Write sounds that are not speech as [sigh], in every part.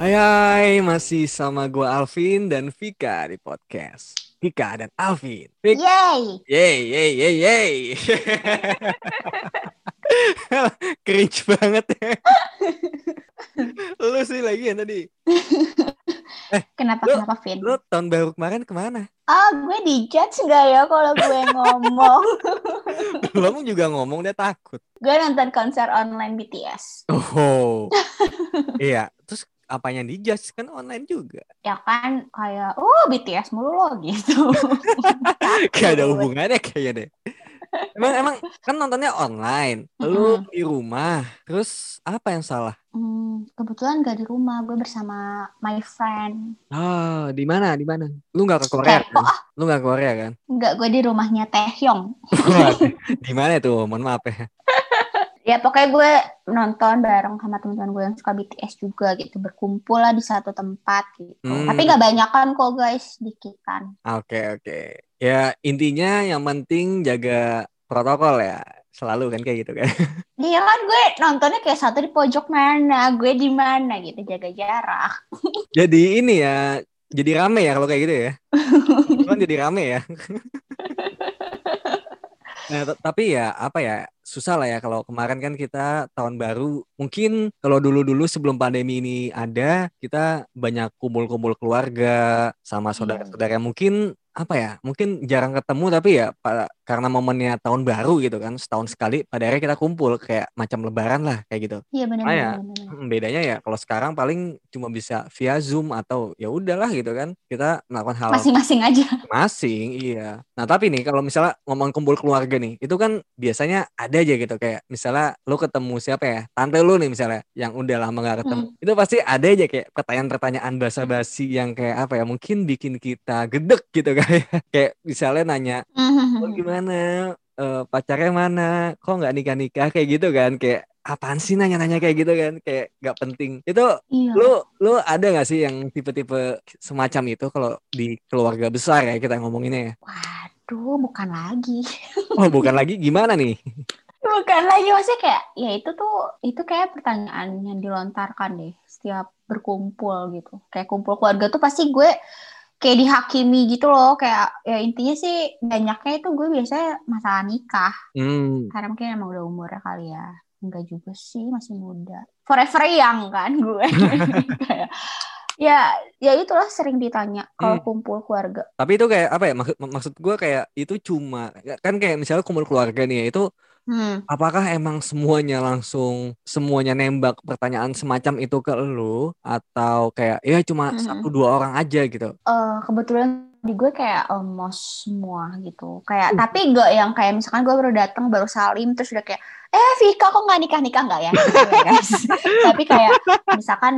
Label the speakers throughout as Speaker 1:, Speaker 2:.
Speaker 1: Hai hai, masih sama gue Alvin dan Vika di podcast Vika dan Alvin. Vik,
Speaker 2: Yay!
Speaker 1: yay, yay, yay, yay. [laughs] Cringe banget ya. [laughs] Lu sih lagi ya tadi.
Speaker 2: Kenapa
Speaker 1: Lu-
Speaker 2: kenapa Vin?
Speaker 1: Lu tahun baru kemarin ke mana?
Speaker 2: Ah, gue dijudge nggak ya kalau gue ngomong? [laughs]
Speaker 1: Belum juga ngomong dia takut.
Speaker 2: gue nonton konser online BTS.
Speaker 1: Oh. iya, terus apanya dijudge kan online juga.
Speaker 2: Ya kan kayak, oh BTS mulu lo gitu. [laughs]
Speaker 1: Gak ada hubungannya kayaknya deh. Emang emang kan nontonnya online. Lu di rumah. Terus apa yang salah?
Speaker 2: Hmm, kebetulan gak di rumah, gue bersama my friend.
Speaker 1: Ah, di mana? Di mana? Lu nggak ke Korea kan? Lu nggak ke Korea kan?
Speaker 2: Enggak, gue di rumahnya Taehyung. [laughs]
Speaker 1: di mana tuh? Mohon maaf ya.
Speaker 2: Ya pokoknya gue nonton bareng sama teman-teman gue yang suka BTS juga gitu. Berkumpul lah di satu tempat gitu.
Speaker 1: Hmm.
Speaker 2: Tapi gak banyakan kok guys, dikitan.
Speaker 1: Oke, oke. Ya, intinya yang penting jaga protokol ya. Selalu kan kayak gitu kan. [laughs]
Speaker 2: Iya kan gue nontonnya kayak satu di pojok mana, gue di mana gitu, jaga jarak. [laughs]
Speaker 1: Jadi ini ya, jadi rame ya kalau kayak gitu ya. Kan jadi rame ya. [laughs] Nah, tapi ya apa ya susah lah ya kalau kemarin kan kita tahun baru. Mungkin kalau dulu-dulu sebelum pandemi ini ada kita banyak kumpul-kumpul keluarga sama saudara-saudara. Mungkin apa ya mungkin jarang ketemu tapi ya pa- karena momennya tahun baru gitu kan setahun sekali pada akhirnya kita kumpul kayak macam lebaran lah kayak gitu
Speaker 2: Iya benar
Speaker 1: Ah, ya. Hmm, bedanya ya kalau sekarang paling cuma bisa via zoom atau ya udahlah gitu kan kita melakukan hal
Speaker 2: Masing-masing aja.
Speaker 1: Masing, iya. Nah, tapi nih kalau misalnya ngomong kumpul keluarga nih, itu kan biasanya ada aja gitu kayak misalnya lu ketemu siapa ya? Tante lu nih misalnya yang udah lama gak ketemu. Itu pasti ada aja kayak pertanyaan-pertanyaan basa-basi yang kayak apa ya? Mungkin bikin kita gedek gitu kan. Kayak misalnya nanya, "Oh, gimana? Eh, pacarnya mana? Kok nggak nikah-nikah?" kayak gitu kan. Kayak apaan sih nanya-nanya kayak gitu kan? Kayak nggak penting. Itu
Speaker 2: Iya.
Speaker 1: lu lu ada gak sih yang tipe-tipe semacam itu kalau di keluarga besar ya kita ngomonginnya ya?
Speaker 2: Waduh, bukan lagi. [laughs]
Speaker 1: Oh bukan lagi gimana nih?
Speaker 2: Bukan lagi maksudnya kayak ya itu tuh itu kayak pertanyaan yang dilontarkan deh setiap berkumpul gitu. Kayak kumpul keluarga tuh pasti gue kayak dihakimi gitu loh. Kayak ya intinya sih banyaknya itu gue biasanya masalah nikah.
Speaker 1: Hmm,
Speaker 2: karena mungkin emang udah umurnya kali ya. Enggak juga sih masih muda. Forever young kan gue. [laughs] Ya ya itulah sering ditanya kalau
Speaker 1: Hmm.
Speaker 2: kumpul keluarga.
Speaker 1: Tapi itu kayak apa ya? Maksud maksud gue kayak itu cuma kan kayak misalnya kumpul keluarga nih ya, itu
Speaker 2: hmm.
Speaker 1: apakah emang semuanya langsung semuanya nembak pertanyaan semacam itu ke lu atau kayak ya cuma
Speaker 2: Mhm.
Speaker 1: satu dua orang aja gitu?
Speaker 2: Eh, kebetulan di gue kayak almost semua gitu kayak
Speaker 1: Uh.
Speaker 2: tapi enggak yang kayak misalkan gue baru datang baru salim terus udah kayak eh Vika kok nggak nikah nikah nggak ya? Gitu ya, guys. [laughs] Tapi kayak misalkan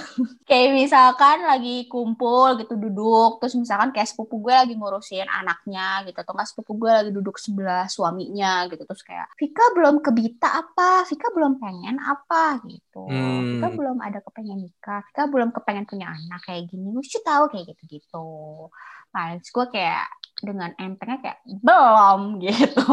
Speaker 2: [laughs] kayak misalkan lagi kumpul gitu duduk terus misalkan kayak sepupu gue lagi ngurusin anaknya gitu atau nggak sepupu gue lagi duduk sebelah suaminya gitu terus kayak Vika belum kebita apa? Vika belum pengen apa? Gitu.
Speaker 1: Hmm.
Speaker 2: Vika belum ada kepengen nikah. Vika belum kepengen punya anak. Kayak gini. Mesti tahu kayak gitu gitu Nah, gue kayak dengan entengnya kayak belum gitu.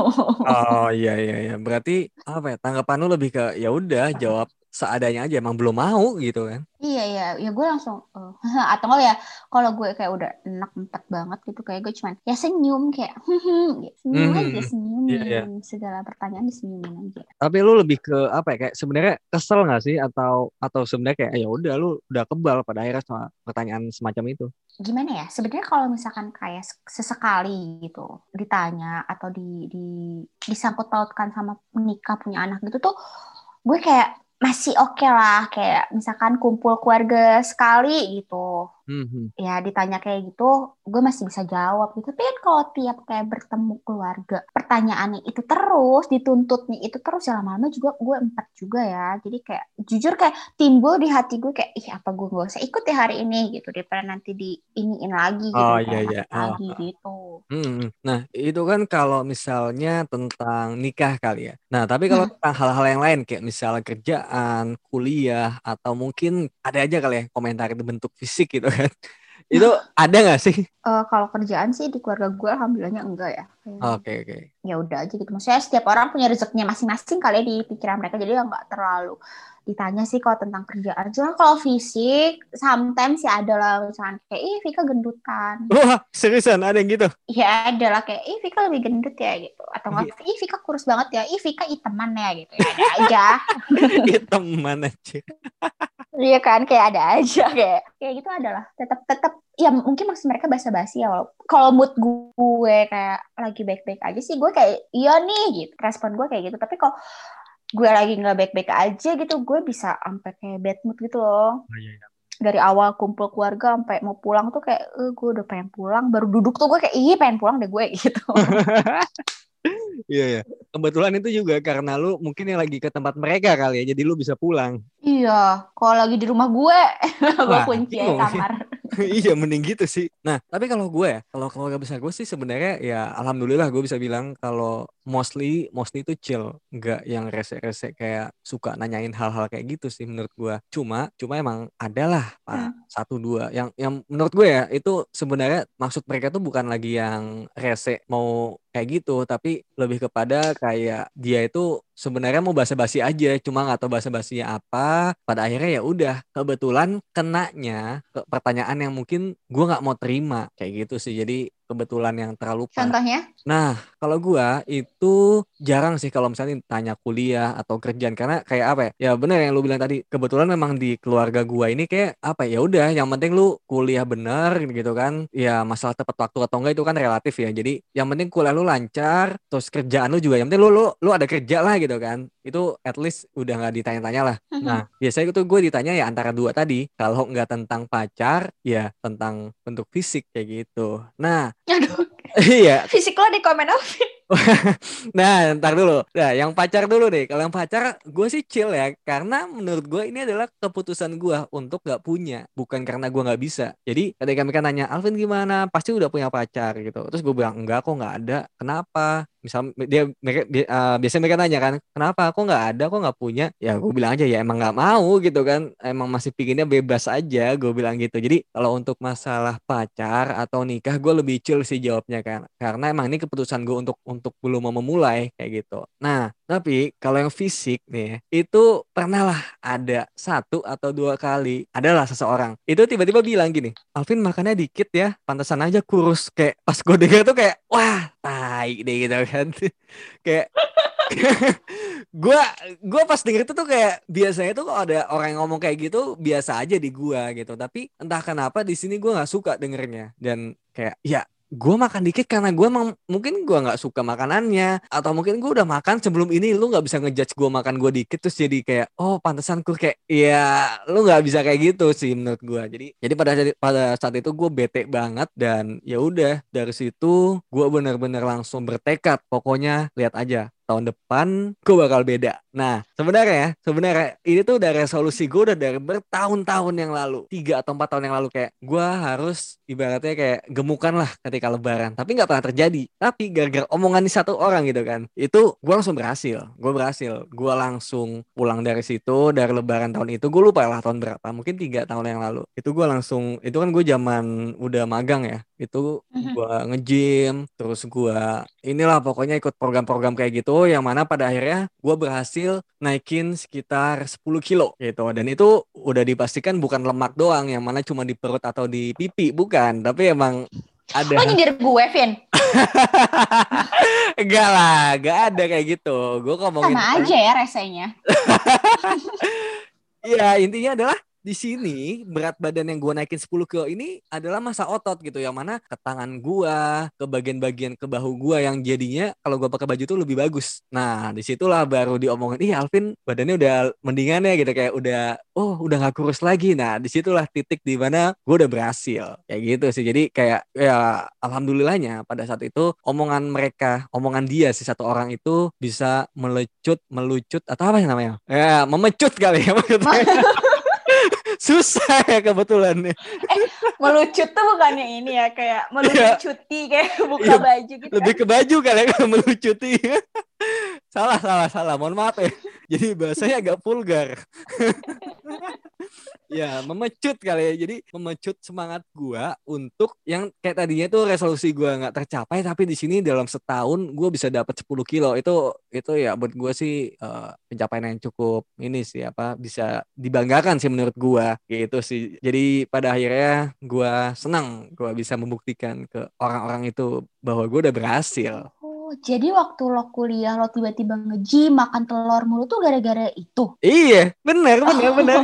Speaker 1: Oh iya iya iya. Berarti apa ya? Tanggapan lu lebih ke ya udah jawab seadanya aja emang belum mau gitu kan.
Speaker 2: Iya iya, ya gue langsung eh, [laughs] atau enggak ya kalau gue kayak udah enak empat banget gitu kayak gue cuman ya senyum kayak [laughs] gitu. senyum
Speaker 1: Mhm.
Speaker 2: aja senyumin
Speaker 1: Iya, iya.
Speaker 2: segala pertanyaan disenyumin aja.
Speaker 1: Tapi lu lebih ke apa ya kayak sebenarnya kesel nggak sih atau atau sebenarnya kayak ya udah lu udah kebal pada akhirnya sama pertanyaan semacam itu.
Speaker 2: Gimana ya? Sebenarnya kalau misalkan kayak ses- sesekali gitu ditanya atau di di disangkut pautkan sama menikah punya anak gitu tuh gue kayak masih oke lah kayak misalkan kumpul keluarga sekali gitu
Speaker 1: Mhm.
Speaker 2: ya ditanya kayak gitu gue masih bisa jawab gitu tapi kan kalau tiap kayak bertemu keluarga pertanyaannya itu terus dituntutnya itu terus ya lama-lama juga gue empat juga ya jadi kayak jujur kayak timbul di hati gue kayak ih apa gue gak usah ikut ya hari ini gitu daripada nanti di iniin lagi gitu
Speaker 1: Oh, iya, iya.
Speaker 2: lagi
Speaker 1: Oh.
Speaker 2: gitu
Speaker 1: Hmm, nah itu kan kalau misalnya tentang nikah kali ya. Nah tapi kalau
Speaker 2: Hmm.
Speaker 1: tentang hal-hal yang lain kayak misalnya kerjaan, kuliah, atau mungkin ada aja kali ya komentar itu bentuk fisik gitu kan. itu ada nggak sih?
Speaker 2: Uh, kalau kerjaan sih di keluarga gue alhamdulillahnya enggak ya.
Speaker 1: Oke oke. Okay.
Speaker 2: Ya udah aja gitu. Maksudnya setiap orang punya rezekinya masing-masing kali ya di pikiran mereka jadi ya nggak terlalu ditanya sih kalau tentang kerjaan. Cuma kalau fisik, sometimes ya ada lah misalnya kayak, ih Vika gendutan.
Speaker 1: Wah, seriusan ada yang gitu?
Speaker 2: Ya ada lah kayak, ih Vika lebih gendut ya gitu. Atau nggak, iya. ih Vika kurus banget ya, ih Vika iteman ya gitu. Ya ada aja. [laughs]
Speaker 1: iteman aja.
Speaker 2: Iya kan, kayak ada aja kayak kayak gitu adalah tetap tetap ya mungkin maksud mereka basa-basi ya kalau mood gue kayak lagi baik-baik aja sih gue kayak iya nih gitu respon gue kayak gitu tapi kalau gue lagi nggak baik-baik aja gitu gue bisa sampai kayak bad mood gitu loh oh, iya, iya. dari awal kumpul keluarga sampai mau pulang tuh kayak eh, gue udah pengen pulang baru duduk tuh gue kayak iya pengen pulang deh gue [laughs] gitu [laughs]
Speaker 1: Iya ya. Kebetulan itu juga karena lu mungkin yang lagi ke tempat mereka kali ya, jadi lu bisa pulang.
Speaker 2: Iya, kalau lagi di rumah gue, [laughs] gue kunci kamar. [laughs]
Speaker 1: iya mending gitu sih. Nah tapi kalau gue ya, kalau keluarga besar gue sih sebenarnya ya alhamdulillah gue bisa bilang kalau mostly mostly itu chill, nggak yang rese-rese kayak suka nanyain hal-hal kayak gitu sih menurut gue. Cuma cuma emang adalah hmm. satu dua yang yang menurut gue ya itu sebenarnya maksud mereka tuh bukan lagi yang rese mau kayak gitu tapi lebih kepada kayak dia itu sebenarnya mau basa-basi aja cuma nggak tahu basa-basinya apa. Pada akhirnya ya udah kebetulan kenanya ke pertanyaan yang mungkin gue nggak mau terima kayak gitu sih. Jadi kebetulan yang terlalu
Speaker 2: Contohnya?
Speaker 1: Nah, kalau gua itu jarang sih kalau misalnya tanya kuliah atau kerjaan karena kayak apa ya? Ya benar yang lu bilang tadi, kebetulan memang di keluarga gua ini kayak apa ya udah yang penting lu kuliah bener gitu kan. Ya masalah tepat waktu atau enggak itu kan relatif ya. Jadi yang penting kuliah lu lancar, terus kerjaan lu juga yang penting lu lu lu ada kerja lah gitu kan itu at least udah nggak ditanya-tanya lah. Mm-hmm. Nah, biasanya itu gue ditanya ya antara dua tadi. Kalau nggak tentang pacar, ya tentang bentuk fisik kayak gitu. Nah,
Speaker 2: Aduh. [laughs]
Speaker 1: iya.
Speaker 2: Fisik lo di komen [laughs]
Speaker 1: nah, ntar dulu. Nah, yang pacar dulu deh. Kalau yang pacar, gue sih chill ya. Karena menurut gue ini adalah keputusan gue untuk gak punya. Bukan karena gue gak bisa. Jadi ketika mereka nanya, Alvin gimana? Pasti udah punya pacar gitu. Terus gue bilang, enggak kok gak ada. Kenapa? Misal dia mereka uh, biasanya mereka nanya kan kenapa? Aku nggak ada? Aku nggak punya? Ya gue bilang aja ya emang nggak mau gitu kan. Emang masih pinginnya bebas aja gue bilang gitu. Jadi kalau untuk masalah pacar atau nikah gue lebih chill sih jawabnya kan. Karena emang ini keputusan gue untuk untuk belum mau memulai kayak gitu. Nah tapi kalau yang fisik nih itu pernah lah ada satu atau dua kali adalah seseorang. Itu tiba-tiba bilang gini Alvin makannya dikit ya pantesan aja kurus. Kayak pas gue dengar tuh kayak wah tai deh gitu kan. [laughs] Kayak [laughs] gue gue pas denger itu tuh kayak biasanya tuh kalau ada orang yang ngomong kayak gitu biasa aja di gue gitu. Tapi entah kenapa di sini gue nggak suka dengernya. Dan kayak ya gue makan dikit karena gue emang mungkin gue nggak suka makanannya atau mungkin gue udah makan sebelum ini lu nggak bisa ngejudge gue makan gue dikit terus jadi kayak oh pantesan gue kayak ya lu nggak bisa kayak gitu sih menurut gue jadi jadi pada pada saat itu gue bete banget dan ya udah dari situ gue benar-benar langsung bertekad pokoknya lihat aja tahun depan gue bakal beda. Nah, sebenarnya ya, sebenarnya ini tuh udah resolusi gue udah dari bertahun-tahun yang lalu. Tiga atau empat tahun yang lalu kayak gue harus ibaratnya kayak gemukan lah ketika lebaran. Tapi nggak pernah terjadi. Tapi gara-gara omongan di satu orang gitu kan. Itu gue langsung berhasil. Gue berhasil. Gue langsung pulang dari situ, dari lebaran tahun itu. Gue lupa lah tahun berapa. Mungkin tiga tahun yang lalu. Itu gue langsung, itu kan gue zaman udah magang ya. Itu mhm. gue nge-gym. Terus gue inilah pokoknya ikut program-program kayak gitu yang mana pada akhirnya gue berhasil naikin sekitar 10 kilo gitu dan itu udah dipastikan bukan lemak doang yang mana cuma di perut atau di pipi bukan tapi emang ada
Speaker 2: Lo nyindir gue Vin [laughs]
Speaker 1: Enggak lah, enggak ada kayak gitu. Gue ngomongin
Speaker 2: sama aja ya resenya. [laughs]
Speaker 1: Iya, intinya adalah di sini berat badan yang gue naikin 10 kilo ini adalah masa otot gitu yang mana ke tangan gue ke bagian-bagian ke bahu gue yang jadinya kalau gue pakai baju tuh lebih bagus. Nah di situlah baru diomongin ih Alvin badannya udah mendingan ya gitu kayak udah oh udah gak kurus lagi. Nah di situlah titik di mana gue udah berhasil. Kayak gitu sih jadi kayak ya alhamdulillahnya pada saat itu omongan mereka omongan dia si satu orang itu bisa melecut melucut atau apa yang namanya? Ya memecut kali ya [laughs] susah ya kebetulan nih.
Speaker 2: Eh, melucut tuh bukannya ini ya kayak melucuti kayak buka iya, baju gitu.
Speaker 1: Lebih ke baju kali ya melucuti. salah salah salah, mohon maaf ya. Jadi bahasanya agak vulgar. [laughs] ya memecut kali ya jadi memecut semangat gua untuk yang kayak tadinya tuh resolusi gua nggak tercapai tapi di sini dalam setahun gua bisa dapat 10 kilo itu itu ya buat gua sih uh, pencapaian yang cukup ini sih apa bisa dibanggakan sih menurut gua gitu sih jadi pada akhirnya gua senang gua bisa membuktikan ke orang-orang itu bahwa gua udah berhasil
Speaker 2: Oh, jadi waktu lo kuliah lo tiba-tiba nge-gym makan telur mulu tuh gara-gara itu.
Speaker 1: Iya, benar, benar, benar.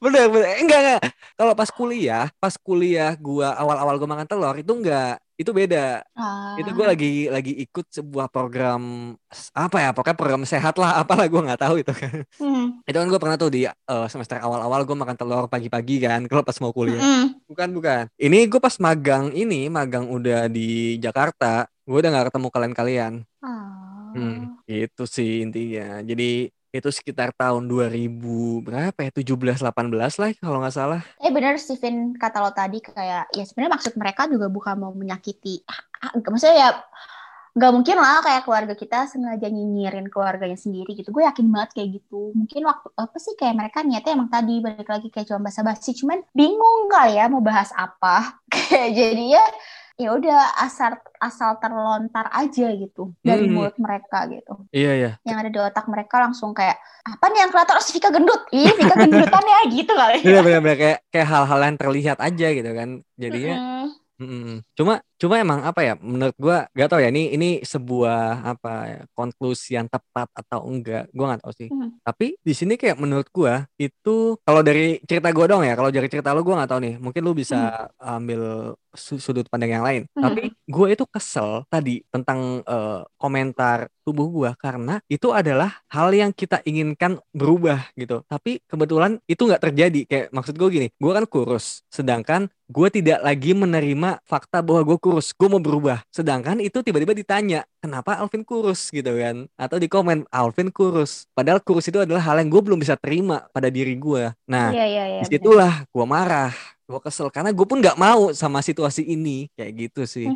Speaker 1: benar, benar. Enggak, enggak. Kalau pas kuliah, pas kuliah gua awal-awal gua makan telur itu enggak itu beda.
Speaker 2: Ah.
Speaker 1: Itu gue lagi lagi ikut sebuah program apa ya, pokoknya program sehat lah, apalah gue nggak tahu itu kan.
Speaker 2: Hmm.
Speaker 1: Itu kan gue pernah tuh di uh, semester awal-awal gue makan telur pagi-pagi kan, [laughs] kalau pas mau kuliah.
Speaker 2: Hmm.
Speaker 1: Bukan bukan. Ini gue pas magang ini, magang udah di Jakarta, gue udah nggak ketemu kalian-kalian.
Speaker 2: Ah.
Speaker 1: Hmm, itu sih intinya. Jadi itu sekitar tahun 2000 berapa ya? 17 18 lah kalau nggak salah.
Speaker 2: Eh benar Steven kata lo tadi kayak ya sebenarnya maksud mereka juga bukan mau menyakiti. Ah, maksudnya ya nggak mungkin lah kayak keluarga kita sengaja nyinyirin keluarganya sendiri gitu. Gue yakin banget kayak gitu. Mungkin waktu apa sih kayak mereka niatnya emang tadi balik lagi kayak cuma basa-basi. Cuman bingung kali ya mau bahas apa. [laughs] Kayak jadi ya ya udah asal asal terlontar aja gitu dari
Speaker 1: Hmm.
Speaker 2: mulut mereka gitu
Speaker 1: iya iya
Speaker 2: yang ada di otak mereka langsung kayak apa nih yang kelihatan oh Vika gendut ih Vika gendutan ya gitu kali ya
Speaker 1: bener-bener kayak kayak hal-hal yang terlihat aja gitu kan jadinya
Speaker 2: Mm-mm.
Speaker 1: Mm-mm. Cuma cuma emang apa ya menurut gua gak tau ya ini ini sebuah apa ya konklusi yang tepat atau enggak gua nggak tahu sih.
Speaker 2: Hmm.
Speaker 1: Tapi di sini kayak menurut gua itu kalau dari cerita gua dong ya kalau dari cerita lu gua nggak tahu nih mungkin lu bisa ambil su- sudut pandang yang lain.
Speaker 2: Hmm.
Speaker 1: Tapi gua itu kesel tadi tentang eh, komentar tubuh gua karena itu adalah hal yang kita inginkan berubah gitu. Tapi kebetulan itu nggak terjadi kayak maksud gua gini, gua kan kurus sedangkan gue tidak lagi menerima fakta bahwa gue kurus, gue mau berubah. Sedangkan itu tiba-tiba ditanya, kenapa Alvin kurus gitu kan? Atau di komen, Alvin kurus. Padahal kurus itu adalah hal yang gue belum bisa terima pada diri gue. Nah,
Speaker 2: Iya iya iya.
Speaker 1: di situlah gue marah, gue kesel karena gue pun nggak mau sama situasi ini kayak gitu sih.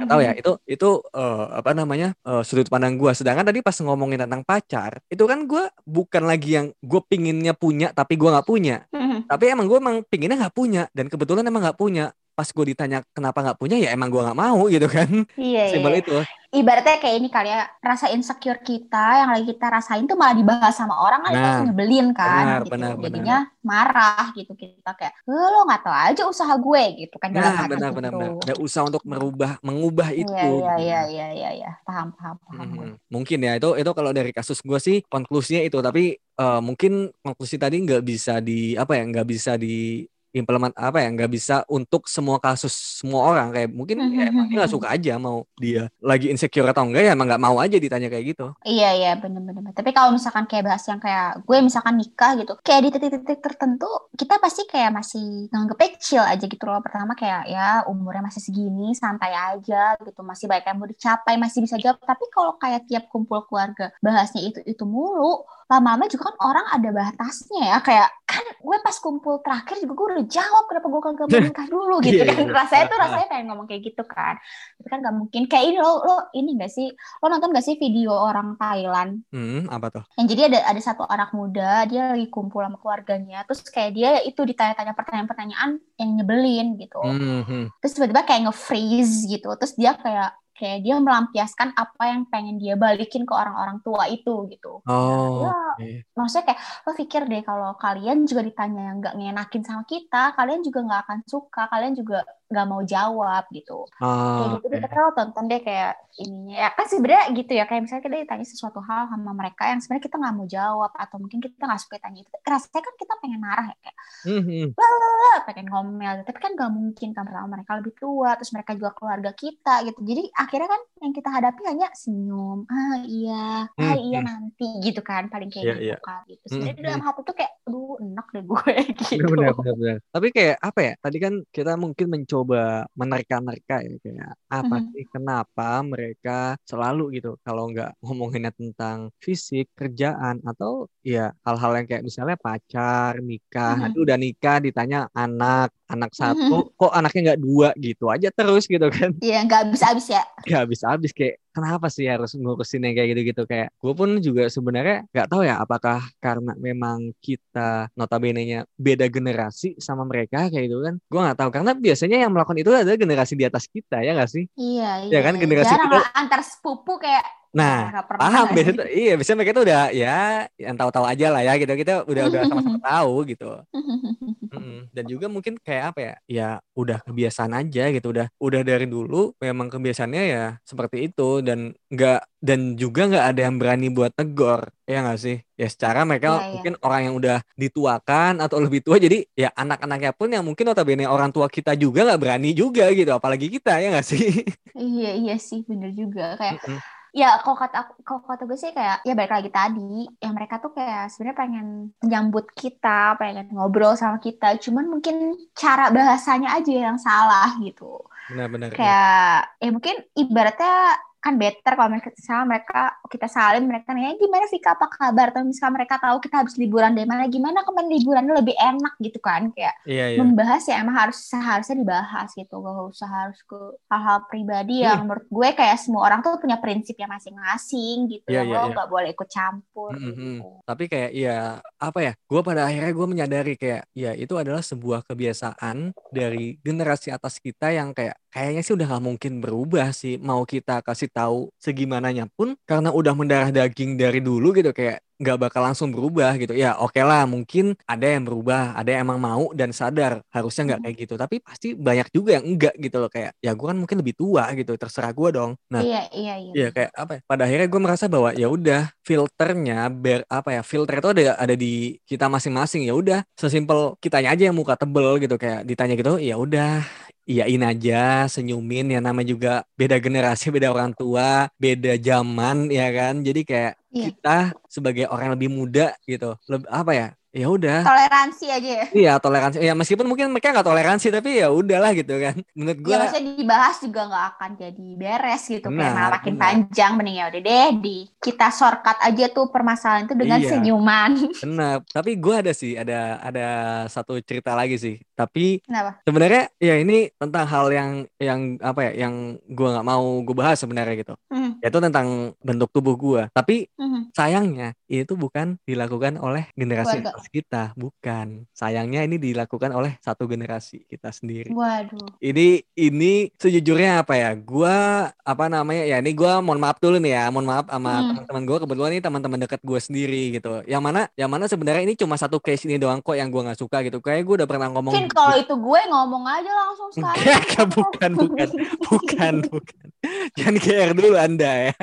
Speaker 1: Gak tahu ya, [laughs] itu itu eh, apa namanya eh, sudut pandang gue. Sedangkan tadi pas ngomongin tentang pacar, itu kan gue bukan lagi yang gue pinginnya punya tapi gue nggak punya tapi emang gue emang pinginnya nggak punya dan kebetulan emang nggak punya pas gue ditanya kenapa nggak punya ya emang gue nggak mau gitu kan
Speaker 2: Iya iya.
Speaker 1: simbol itu
Speaker 2: Ibaratnya kayak ini kali ya rasa insecure kita yang lagi kita rasain tuh malah dibahas sama orang kan
Speaker 1: Nah,
Speaker 2: itu nyebelin kan
Speaker 1: benar,
Speaker 2: gitu.
Speaker 1: benar, benar.
Speaker 2: Jadinya marah gitu kita kayak "Eh, lo nggak tahu aja usaha gue gitu kan
Speaker 1: nah benar
Speaker 2: gitu.
Speaker 1: benar benar ada usaha untuk merubah mengubah itu
Speaker 2: Iya iya
Speaker 1: gitu.
Speaker 2: iya iya iya iya paham paham paham.
Speaker 1: Mhm. mungkin ya itu itu kalau dari kasus gue sih konklusinya itu tapi eh, mungkin konklusi tadi nggak bisa di apa ya nggak bisa di implement apa ya nggak bisa untuk semua kasus semua orang kayak mungkin ya emang dia nggak suka aja mau dia lagi insecure atau enggak ya emang nggak mau aja ditanya kayak gitu
Speaker 2: Iya iya bener-bener. Tapi kalau misalkan kayak bahas yang kayak gue misalkan nikah gitu, kayak di titik-titik tertentu kita pasti kayak masih nganggep chill aja gitu loh. Pertama kayak ya umurnya masih segini, santai aja gitu, masih banyak yang mau dicapai, masih bisa jawab. Tapi kalau kayak tiap kumpul keluarga bahasnya itu itu mulu, lama-lama juga kan orang ada batasnya ya. Kayak kan gue pas kumpul terakhir juga gue udah jawab kenapa gue kagak mau [laughs] nikah dulu gitu
Speaker 1: Iya,
Speaker 2: kan.
Speaker 1: iya.
Speaker 2: Rasanya tuh [laughs] rasanya pengen ngomong kayak gitu kan. Tapi kan gak mungkin. Kayak ini lo lo ini gak sih lo nonton gak sih video orang Thailand
Speaker 1: hmm apa tuh
Speaker 2: yang jadi ada ada satu anak muda dia lagi kumpul sama keluarganya terus kayak dia itu ditanya-tanya pertanyaan-pertanyaan yang nyebelin gitu
Speaker 1: Hmm, hmm.
Speaker 2: terus tiba-tiba kayak nge-freeze gitu terus dia kayak kayak dia melampiaskan apa yang pengen dia balikin ke orang-orang tua itu gitu
Speaker 1: oh
Speaker 2: Ya,
Speaker 1: oke.
Speaker 2: maksudnya kayak lo pikir deh kalau kalian juga ditanya yang nggak ngenakin sama kita kalian juga nggak akan suka kalian juga nggak mau jawab gitu kayak
Speaker 1: Oh,
Speaker 2: gitu deh
Speaker 1: oke.
Speaker 2: tapi lo tonton deh kayak ininya ya kan sebenarnya gitu ya kayak misalnya kita ditanya sesuatu hal sama mereka yang sebenarnya kita nggak mau jawab atau mungkin kita nggak suka tanya itu rasanya kan kita pengen marah ya kayak
Speaker 1: Hmm, hmm.
Speaker 2: "Wah," pengen ngomel gitu. tapi kan nggak mungkin kan pertama mereka lebih tua terus mereka juga keluarga kita gitu jadi akhirnya kan yang kita hadapi hanya senyum ah iya ah
Speaker 1: Hmm,
Speaker 2: iya
Speaker 1: hmm.
Speaker 2: nanti gitu kan paling kayak
Speaker 1: Iya,
Speaker 2: gitu
Speaker 1: iya.
Speaker 2: kan gitu
Speaker 1: Hmm,
Speaker 2: sebenarnya di dalam hati tuh kayak aduh enak deh gue [laughs] gitu
Speaker 1: Benar, benar, benar. Tapi kayak apa ya? Tadi kan kita mungkin mencoba menerka-nerka ya kayak apa
Speaker 2: Mhm.
Speaker 1: sih kenapa mereka selalu gitu kalau nggak ngomonginnya tentang fisik, kerjaan atau ya hal-hal yang kayak misalnya pacar, nikah,
Speaker 2: Mhm.
Speaker 1: nanti udah nikah ditanya anak, anak satu, kok anaknya nggak dua gitu aja terus gitu kan?
Speaker 2: Iya nggak habis-habis ya
Speaker 1: Gak habis-habis kayak kenapa sih harus ngurusin yang kayak gitu-gitu? Kayak gue pun juga sebenarnya nggak tahu ya apakah karena memang kita notabene-nya beda generasi sama mereka kayak gitu kan? Gue nggak tahu karena biasanya yang melakukan itu adalah generasi di atas kita ya nggak sih?
Speaker 2: Iya,
Speaker 1: Ya
Speaker 2: iya.
Speaker 1: kan,
Speaker 2: iya.
Speaker 1: generasi
Speaker 2: Jarang
Speaker 1: kita-
Speaker 2: lah antar sepupu kayak
Speaker 1: Nah,
Speaker 2: pernah
Speaker 1: paham
Speaker 2: nggak
Speaker 1: biasanya tuh, iya biasanya mereka tuh udah ya yang tahu-tahu aja lah ya gitu. Kita udah udah sama-sama [laughs] tahu gitu. [laughs] Mm-mm. dan juga mungkin kayak apa ya? Ya udah kebiasaan aja gitu. Udah udah dari dulu memang kebiasaannya ya seperti itu dan nggak dan juga nggak ada yang berani buat negor ya nggak sih? Ya secara mereka
Speaker 2: iya.
Speaker 1: mungkin orang yang udah dituakan atau lebih tua jadi ya anak-anaknya pun yang mungkin notabene orang tua kita juga nggak berani juga gitu apalagi kita ya nggak sih?
Speaker 2: Iya iya sih bener juga. Kayak
Speaker 1: Mm-mm.
Speaker 2: ya kalau kata aku kalau kata gue sih kayak ya balik lagi tadi ya mereka tuh kayak sebenarnya pengen menyambut kita pengen ngobrol sama kita cuman mungkin cara bahasanya aja yang salah gitu.
Speaker 1: Benar-benar
Speaker 2: kayak ya mungkin ibaratnya kan better kalau mereka sama mereka kita salim mereka nanya gimana Vika apa kabar atau misalnya mereka tahu kita habis liburan dari mana gimana kemarin liburannya lebih enak gitu kan kayak
Speaker 1: iya iya
Speaker 2: membahas ya emang harus seharusnya dibahas gitu gak usah harus ke hal-hal pribadi
Speaker 1: Iya.
Speaker 2: yang menurut gue kayak semua orang tuh punya prinsipnya masing-masing gitu
Speaker 1: Iya,
Speaker 2: yang
Speaker 1: iya,
Speaker 2: lo
Speaker 1: iya.
Speaker 2: nggak boleh ikut campur
Speaker 1: Mm-mm.
Speaker 2: gitu.
Speaker 1: Tapi kayak ya apa ya? Gue pada akhirnya gue menyadari kayak ya itu adalah sebuah kebiasaan dari generasi atas kita yang kayak kayaknya sih udah nggak mungkin berubah sih. Mau kita kasih tahu segimananya pun karena udah mendarah daging dari dulu gitu kayak nggak bakal langsung berubah gitu. Ya oke lah mungkin ada yang berubah, ada yang emang mau dan sadar harusnya nggak
Speaker 2: Hmm.
Speaker 1: kayak gitu. Tapi pasti banyak juga yang enggak gitu loh kayak ya gue kan mungkin lebih tua gitu. Terserah gue dong. Nah
Speaker 2: iya iya iya
Speaker 1: Iya kayak apa ya? Pada akhirnya gue merasa bahwa ya udah filternya ber apa ya filter itu ada ada di kita masing-masing ya udah sesimpel kitanya aja yang muka tebel gitu kayak ditanya gitu ya udah iyain aja senyumin ya nama juga beda generasi beda orang tua beda zaman ya kan jadi kayak
Speaker 2: Iya.
Speaker 1: kita sebagai orang lebih muda gitu lebih apa ya ya udah
Speaker 2: toleransi aja ya
Speaker 1: iya toleransi ya meskipun mungkin mereka nggak toleransi tapi ya udahlah gitu kan menurut gue
Speaker 2: ya maksudnya dibahas juga nggak akan jadi beres gitu kayak
Speaker 1: Benar,
Speaker 2: malah makin
Speaker 1: benar.
Speaker 2: panjang mending ya udah deh di kita shortcut aja tuh permasalahan itu dengan
Speaker 1: Iya.
Speaker 2: senyuman
Speaker 1: Benar, tapi gue ada sih, ada ada satu cerita lagi sih. Tapi
Speaker 2: kenapa
Speaker 1: sebenarnya ya ini tentang hal yang yang apa ya, yang gue nggak mau gue bahas sebenarnya gitu.
Speaker 2: Hmm,
Speaker 1: Yaitu tentang bentuk tubuh gue. Tapi
Speaker 2: hmm.
Speaker 1: sayangnya itu bukan dilakukan oleh generasi
Speaker 2: Keluarga.
Speaker 1: Atas kita, bukan. Sayangnya ini dilakukan oleh satu generasi kita sendiri.
Speaker 2: waduh
Speaker 1: Ini ini sejujurnya apa ya? Gua apa namanya ya? Ini gua mohon maaf dulu nih ya. Mohon maaf sama
Speaker 2: Hmm.
Speaker 1: teman-teman gua kebetulan ini teman-teman dekat gua sendiri gitu. Yang mana yang mana sebenarnya ini cuma satu case ini doang kok yang gua nggak suka gitu. Kayak gua udah pernah ngomong
Speaker 2: mungkin kalau itu gue ngomong aja langsung sekarang
Speaker 1: Enggak, bukan, bukan, [laughs] bukan, bukan. Jangan GR dulu Anda ya.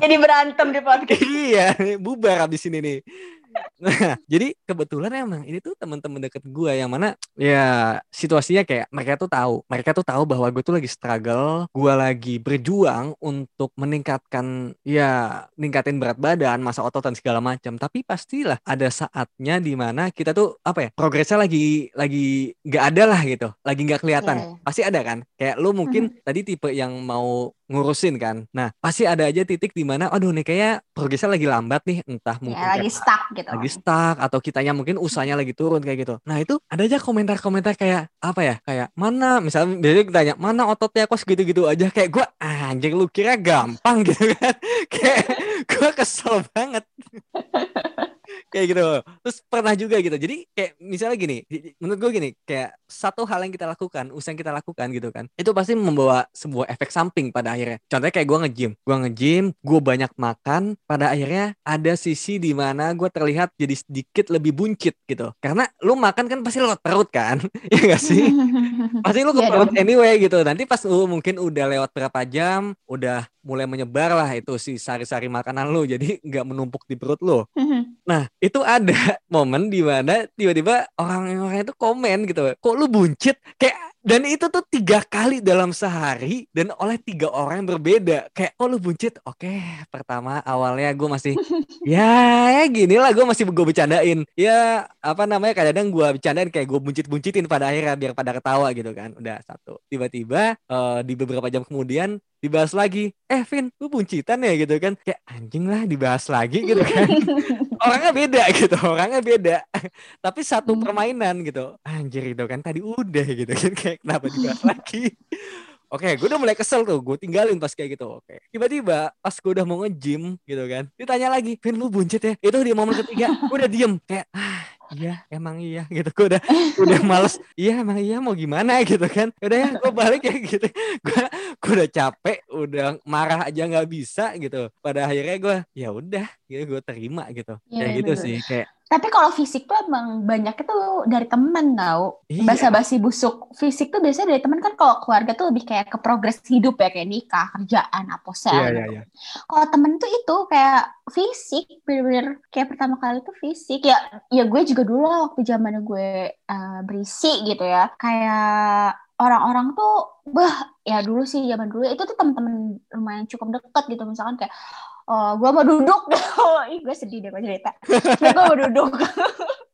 Speaker 2: jadi berantem di podcast
Speaker 1: iya, bubar abis ini nih. Nah, jadi kebetulan emang ini tuh teman-teman deket gue yang mana ya situasinya kayak mereka tuh tahu, mereka tuh tahu bahwa gue tuh lagi struggle, gue lagi berjuang untuk meningkatkan ya ningkatin berat badan, masa otot dan segala macam. Tapi pastilah ada saatnya di mana kita tuh apa ya progresnya lagi lagi nggak ada lah gitu, lagi nggak kelihatan.
Speaker 2: Iya.
Speaker 1: Pasti ada kan? Kayak lu mungkin tadi tipe yang mau ngurusin kan. Nah, pasti ada aja titik di mana aduh nih kayak progresnya lagi lambat nih, entah mungkin
Speaker 2: ya lagi stuck gitu
Speaker 1: lagi stuck atau kitanya mungkin usahanya lagi turun kayak gitu. Nah, itu ada aja komentar-komentar kayak apa ya? Kayak mana misalnya biasanya ditanya, "Mana ototnya kok segitu-gitu aja?" Kayak gua anjing lu kira gampang [laughs] gitu kan. kayak gua kesel banget. [laughs] kayak gitu. Terus pernah juga gitu. Jadi kayak misalnya gini, menurut gue gini, kayak satu hal yang kita lakukan, usaha yang kita lakukan gitu kan, itu pasti membawa sebuah efek samping pada akhirnya. Contohnya kayak gue nge-gym, gue nge-gym, gue banyak makan, pada akhirnya ada sisi di mana gue terlihat jadi sedikit lebih buncit gitu. Karena lu makan kan pasti lewat perut kan, [laughs] ya gak sih? [laughs] pasti lu ke
Speaker 2: Iya
Speaker 1: perut anyway gitu nanti pas lu mungkin udah lewat berapa jam udah mulai menyebar lah itu si sari-sari makanan lu jadi [laughs] nggak menumpuk di perut lu. Nah itu ada [laughs] momen di mana tiba-tiba orang-orang itu komen gitu kok lu buncit? Kayak dan itu tuh tiga kali dalam sehari dan oleh tiga orang yang berbeda. Kayak oh lu buncit? Oke pertama awalnya gue masih [laughs] ya ya gini lah gue masih gue bercandain. Ya apa namanya kadang-kadang gue bercandain kayak gue buncit-buncitin pada akhirnya biar pada ketawa gitu kan. Udah satu. Tiba-tiba eh, di beberapa jam kemudian dibahas lagi eh Vin lu buncitan ya? Gitu kan. Kayak anjing lah dibahas lagi gitu kan [laughs] orangnya beda [laughs] gitu orangnya beda tapi satu
Speaker 2: Hmm.
Speaker 1: permainan gitu anjir gitu kan tadi udah gitu kan [laughs] kayak kenapa dibahas lagi Oke, gue udah mulai kesel tuh. Gue tinggalin pas kayak gitu. Oke. Tiba-tiba pas gue udah mau nge-gym gitu kan. Ditanya lagi, Vin lu buncit ya? Itu di momen ketiga. Gue udah diem. Kayak, ah, iya emang iya [laughs] gitu. Gue udah udah males iya emang iya mau gimana? [laughs] gitu kan. Udah ya gue balik ya gitu. [laughs] Gue gue udah capek udah marah aja nggak bisa gitu. Pada akhirnya gue ya udah gitu gue terima gitu.
Speaker 2: Iya,
Speaker 1: kayak gitu
Speaker 2: bener.
Speaker 1: sih kayak
Speaker 2: Tapi kalau fisik tuh emang banyak itu dari temen tau.
Speaker 1: Iya.
Speaker 2: Basa-basi busuk. Fisik tuh biasanya dari temen kan kalau keluarga tuh lebih kayak ke progres hidup ya. Kayak nikah, kerjaan, aposel.
Speaker 1: iya
Speaker 2: gitu.
Speaker 1: iya iya
Speaker 2: Kalau temen tuh itu kayak fisik. Bener-bener kayak pertama kali tuh fisik. Ya ya gue juga dulu lah waktu zaman gue eh, berisi gitu ya. Kayak orang-orang tuh bah ya dulu sih zaman dulu itu tuh temen-temen lumayan cukup deket gitu misalkan kayak oh gue mau duduk. [laughs] Ih gue sedih deh gue cerita. Gue mau duduk.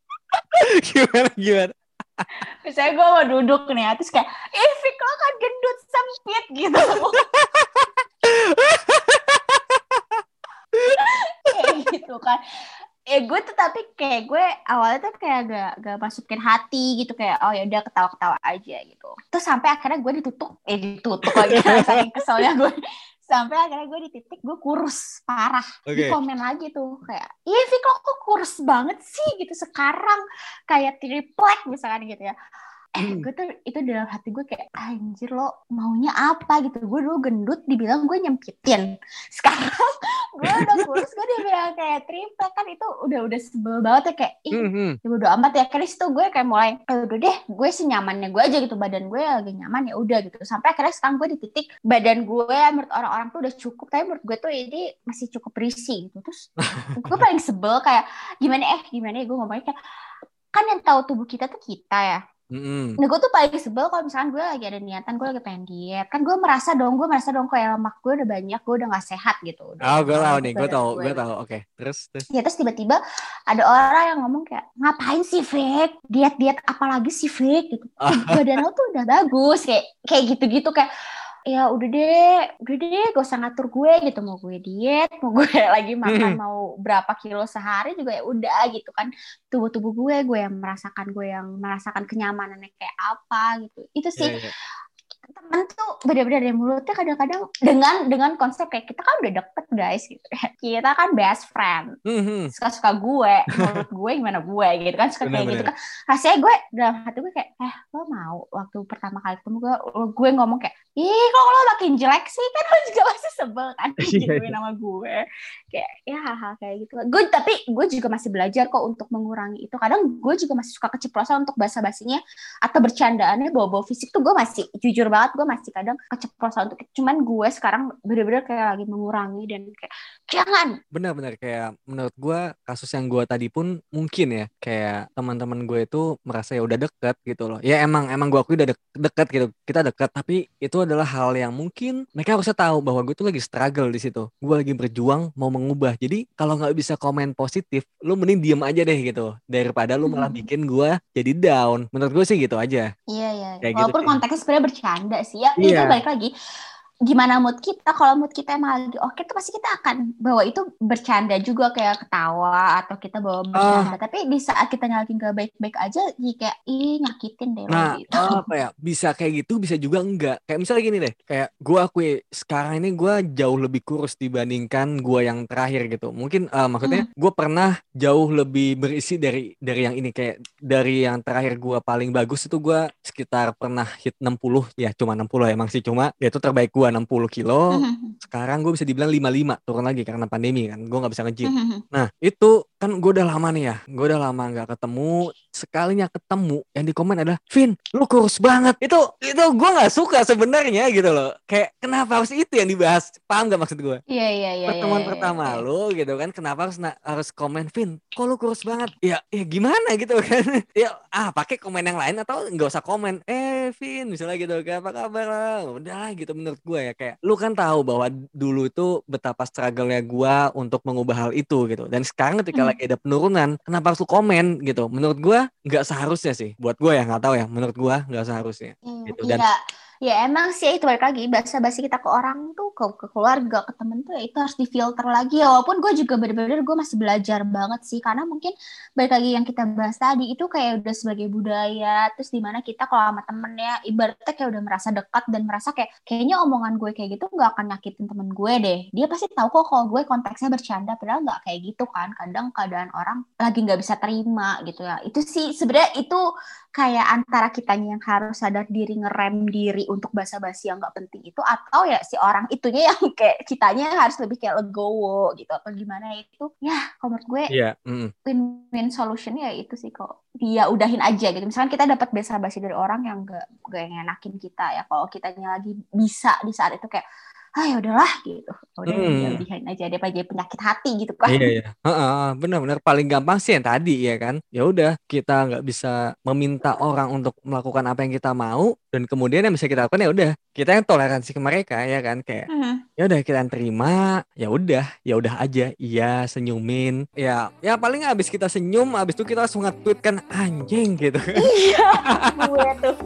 Speaker 2: [laughs]
Speaker 1: Gimana gimana?
Speaker 2: Misalnya gue mau duduk nih terus kayak ih Fik lo kan gendut sempit gitu. [laughs] Kayak gitu kan. Eh gue tuh tapi kayak gue awalnya tuh kayak gak, gak masukin hati gitu kayak oh ya udah ketawa-ketawa aja gitu. Terus sampai akhirnya gue ditutup. Eh ditutup lagi saking keselnya gue sampai akhirnya gue di titik gue kurus parah.
Speaker 1: Oke.
Speaker 2: di komen lagi tuh kayak iya Vika kok kurus banget sih gitu. Sekarang kayak triplek misalkan gitu ya. Gue tuh itu dalam hati gue kayak anjir lo maunya apa? Gitu. Gue dulu gendut dibilang gue nyempitin. [laughs] Sekarang gue udah kurus gue dibilang kayak triplek. Kan itu udah udah sebel banget ya kayak ih
Speaker 1: Hmm, hmm.
Speaker 2: ya udah amat ya. Chris tuh gue kayak mulai "Eh, udah deh gue senyamannya gue aja gitu. Badan gue lagi nyaman ya udah gitu. Sampai akhirnya sekarang gue di titik badan gue menurut orang-orang tuh udah cukup tapi menurut gue tuh ini masih cukup berisi gitu. Terus [laughs] gue paling sebel kayak gimana eh gimana ya? Gue ngomongnya kayak kan yang tahu tubuh kita tuh kita ya
Speaker 1: Hmm, hmm.
Speaker 2: Nah gue tuh paling sebel kalau misalkan gue lagi ada niatan gue lagi pengen diet kan gue merasa dong gue merasa dong kayak lemak gue udah banyak gue udah gak sehat gitu udah
Speaker 1: oh gue tahu
Speaker 2: untuk
Speaker 1: nih gue tahu gue tahu oke terus terus
Speaker 2: Ya terus tiba-tiba ada orang yang ngomong kayak ngapain sih Fik? Diet-diet apalagi sih Fik? Gitu. [laughs] Badan lo tuh udah bagus kayak kayak gitu-gitu kayak ya udah deh, udah deh gak usah ngatur gue gitu. Mau gue diet, mau gue [laughs] lagi makan
Speaker 1: Hmm.
Speaker 2: mau berapa kilo sehari juga ya udah gitu kan. Tubuh-tubuh gue gue yang merasakan gue yang merasakan kenyamanannya kayak apa gitu. Itu sih.
Speaker 1: Iya, iya.
Speaker 2: Temen tuh bener-bener dari mulutnya kadang-kadang dengan dengan konsep kayak kita kan udah deket guys gitu. [laughs] Kita kan best friend.
Speaker 1: Hmm, hmm.
Speaker 2: suka-suka gue menurut gue gimana gue gitu kan. Suka kayak gitu kan. Rasanya gue dalam hati gue kayak eh lo mau waktu pertama kali ketemu gue gue ngomong kayak ih kok lo makin jelek sih kan lo juga pasti sebel kan [laughs]
Speaker 1: Iya,
Speaker 2: gituin
Speaker 1: iya.
Speaker 2: nama gue. Kayak ya hal-hal kayak gitu. Gue tapi gue juga masih belajar kok untuk mengurangi itu. Kadang gue juga masih suka keceplosan untuk bahasa basinya atau bercandaannya bawa-bawa fisik tuh gue masih jujur banget gue masih kadang keceplosan untuk cuman gue sekarang bener-bener kayak lagi mengurangi dan kayak jangan
Speaker 1: benar-benar kayak menurut gue kasus yang gue tadi pun mungkin ya kayak teman-teman gue itu merasa ya udah deket gitu loh ya emang emang gue akui udah dek- deket gitu kita deket tapi itu adalah hal yang mungkin mereka harusnya tahu bahwa gue tuh lagi struggle di situ gue lagi berjuang mau mengubah jadi kalau nggak bisa komen positif lu mending diem aja deh gitu daripada lu malah
Speaker 2: Hmm.
Speaker 1: bikin gue jadi down menurut gue sih gitu aja
Speaker 2: Iya iya.
Speaker 1: Kayak gitu,
Speaker 2: Walaupun
Speaker 1: kayak.
Speaker 2: konteksnya sebenarnya bercanda sih ya.
Speaker 1: Iya.
Speaker 2: Itu balik lagi. Gimana mood kita? Kalau mood kita emang lagi oke tuh pasti kita akan bawa itu bercanda juga kayak ketawa atau kita bawa bercanda. Tapi di saat kita lagi nggak baik-baik aja, kayak ih nyakitin deh
Speaker 1: Nah,
Speaker 2: gitu.
Speaker 1: apa ya? Bisa kayak gitu, bisa juga enggak. Kayak misalnya gini deh, kayak gue akui sekarang ini gue jauh lebih kurus dibandingkan gue yang terakhir gitu. Mungkin eh, maksudnya gue pernah jauh lebih berisi dari dari yang ini kayak dari yang terakhir gue paling bagus itu gue sekitar pernah hit 60 ya, cuma 60 emang sih cuma ya itu terbaik gue 60 kilo. Sekarang gue bisa dibilang 55 turun lagi karena pandemi kan. Gue nggak bisa nge-gym. Nah itu kan gue udah lama nih ya Gue udah lama nggak ketemu Sekalinya ketemu Yang di komen adalah Vin lu kurus banget. Itu itu gue nggak suka sebenarnya gitu loh. Kayak kenapa harus itu yang dibahas? Paham gak maksud gue
Speaker 2: Iya iya iya.
Speaker 1: Pertemuan
Speaker 2: iya, iya,
Speaker 1: pertama
Speaker 2: iya.
Speaker 1: lu gitu kan Kenapa harus harus komen Vin kok lu kurus banget? Ya ya gimana gitu kan. [laughs] Ya ah pakai komen yang lain Atau nggak usah komen Eh Vin misalnya gitu kan Apa kabar? Lah Udah lah gitu menurut gue ya Kayak lu kan tahu bahwa dulu itu Betapa struggle-nya gue Untuk mengubah hal itu gitu. Dan sekarang ketika
Speaker 2: Hmm.
Speaker 1: lagi ada penurunan kenapa harus lu komen gitu? Menurut gua nggak seharusnya sih buat gua ya nggak tahu ya menurut gua nggak seharusnya
Speaker 2: Iya,
Speaker 1: gitu, dan-
Speaker 2: Iya. Ya emang sih itu balik lagi bahasa basi kita ke orang tuh ke, ke keluarga ke temen tuh ya itu harus difilter lagi. Ya walaupun gue juga bener-bener gue masih belajar banget sih karena mungkin balik lagi yang kita bahas tadi itu kayak udah sebagai budaya terus di mana kita kalau sama temen ya ibaratnya kayak udah merasa dekat dan merasa kayak kayaknya omongan gue kayak gitu nggak akan nyakitin temen gue deh. Dia pasti tahu kok kalau gue konteksnya bercanda padahal nggak kayak gitu kan. Kadang keadaan orang lagi nggak bisa terima gitu ya. Itu sih sebenarnya itu kayak antara kitanya yang harus sadar diri ngerem diri untuk basa-basi yang nggak penting itu atau ya si orang itunya [laughs] yang kayak kitanya harus lebih kayak legowo gitu atau gimana itu ya kalau menurut gue
Speaker 1: Iya. mm.
Speaker 2: win-win solution ya itu sih kok dia udahin aja gitu misalkan kita dapat basa-basi dari orang yang gak gak ngenakin kita ya kalau kitanya lagi bisa di saat itu kayak ah ya udahlah gitu. Udah
Speaker 1: Hmm.
Speaker 2: ya udahin aja dia aja penyakit hati gitu kan
Speaker 1: Iya iya, benar-benar paling gampang sih yang tadi ya kan. Ya udah kita nggak bisa meminta orang untuk melakukan apa yang kita mau dan kemudian yang bisa kita lakukan ya udah. Kita yang toleransi ke mereka ya kan? Kayak
Speaker 2: Hmm.
Speaker 1: ya udah kita terima ya udah. Ya udah aja. Iya senyumin. Ya ya paling abis kita senyum abis itu kita langsung nge-tweet kan anjing gitu.
Speaker 2: Iya [laughs] gue tuh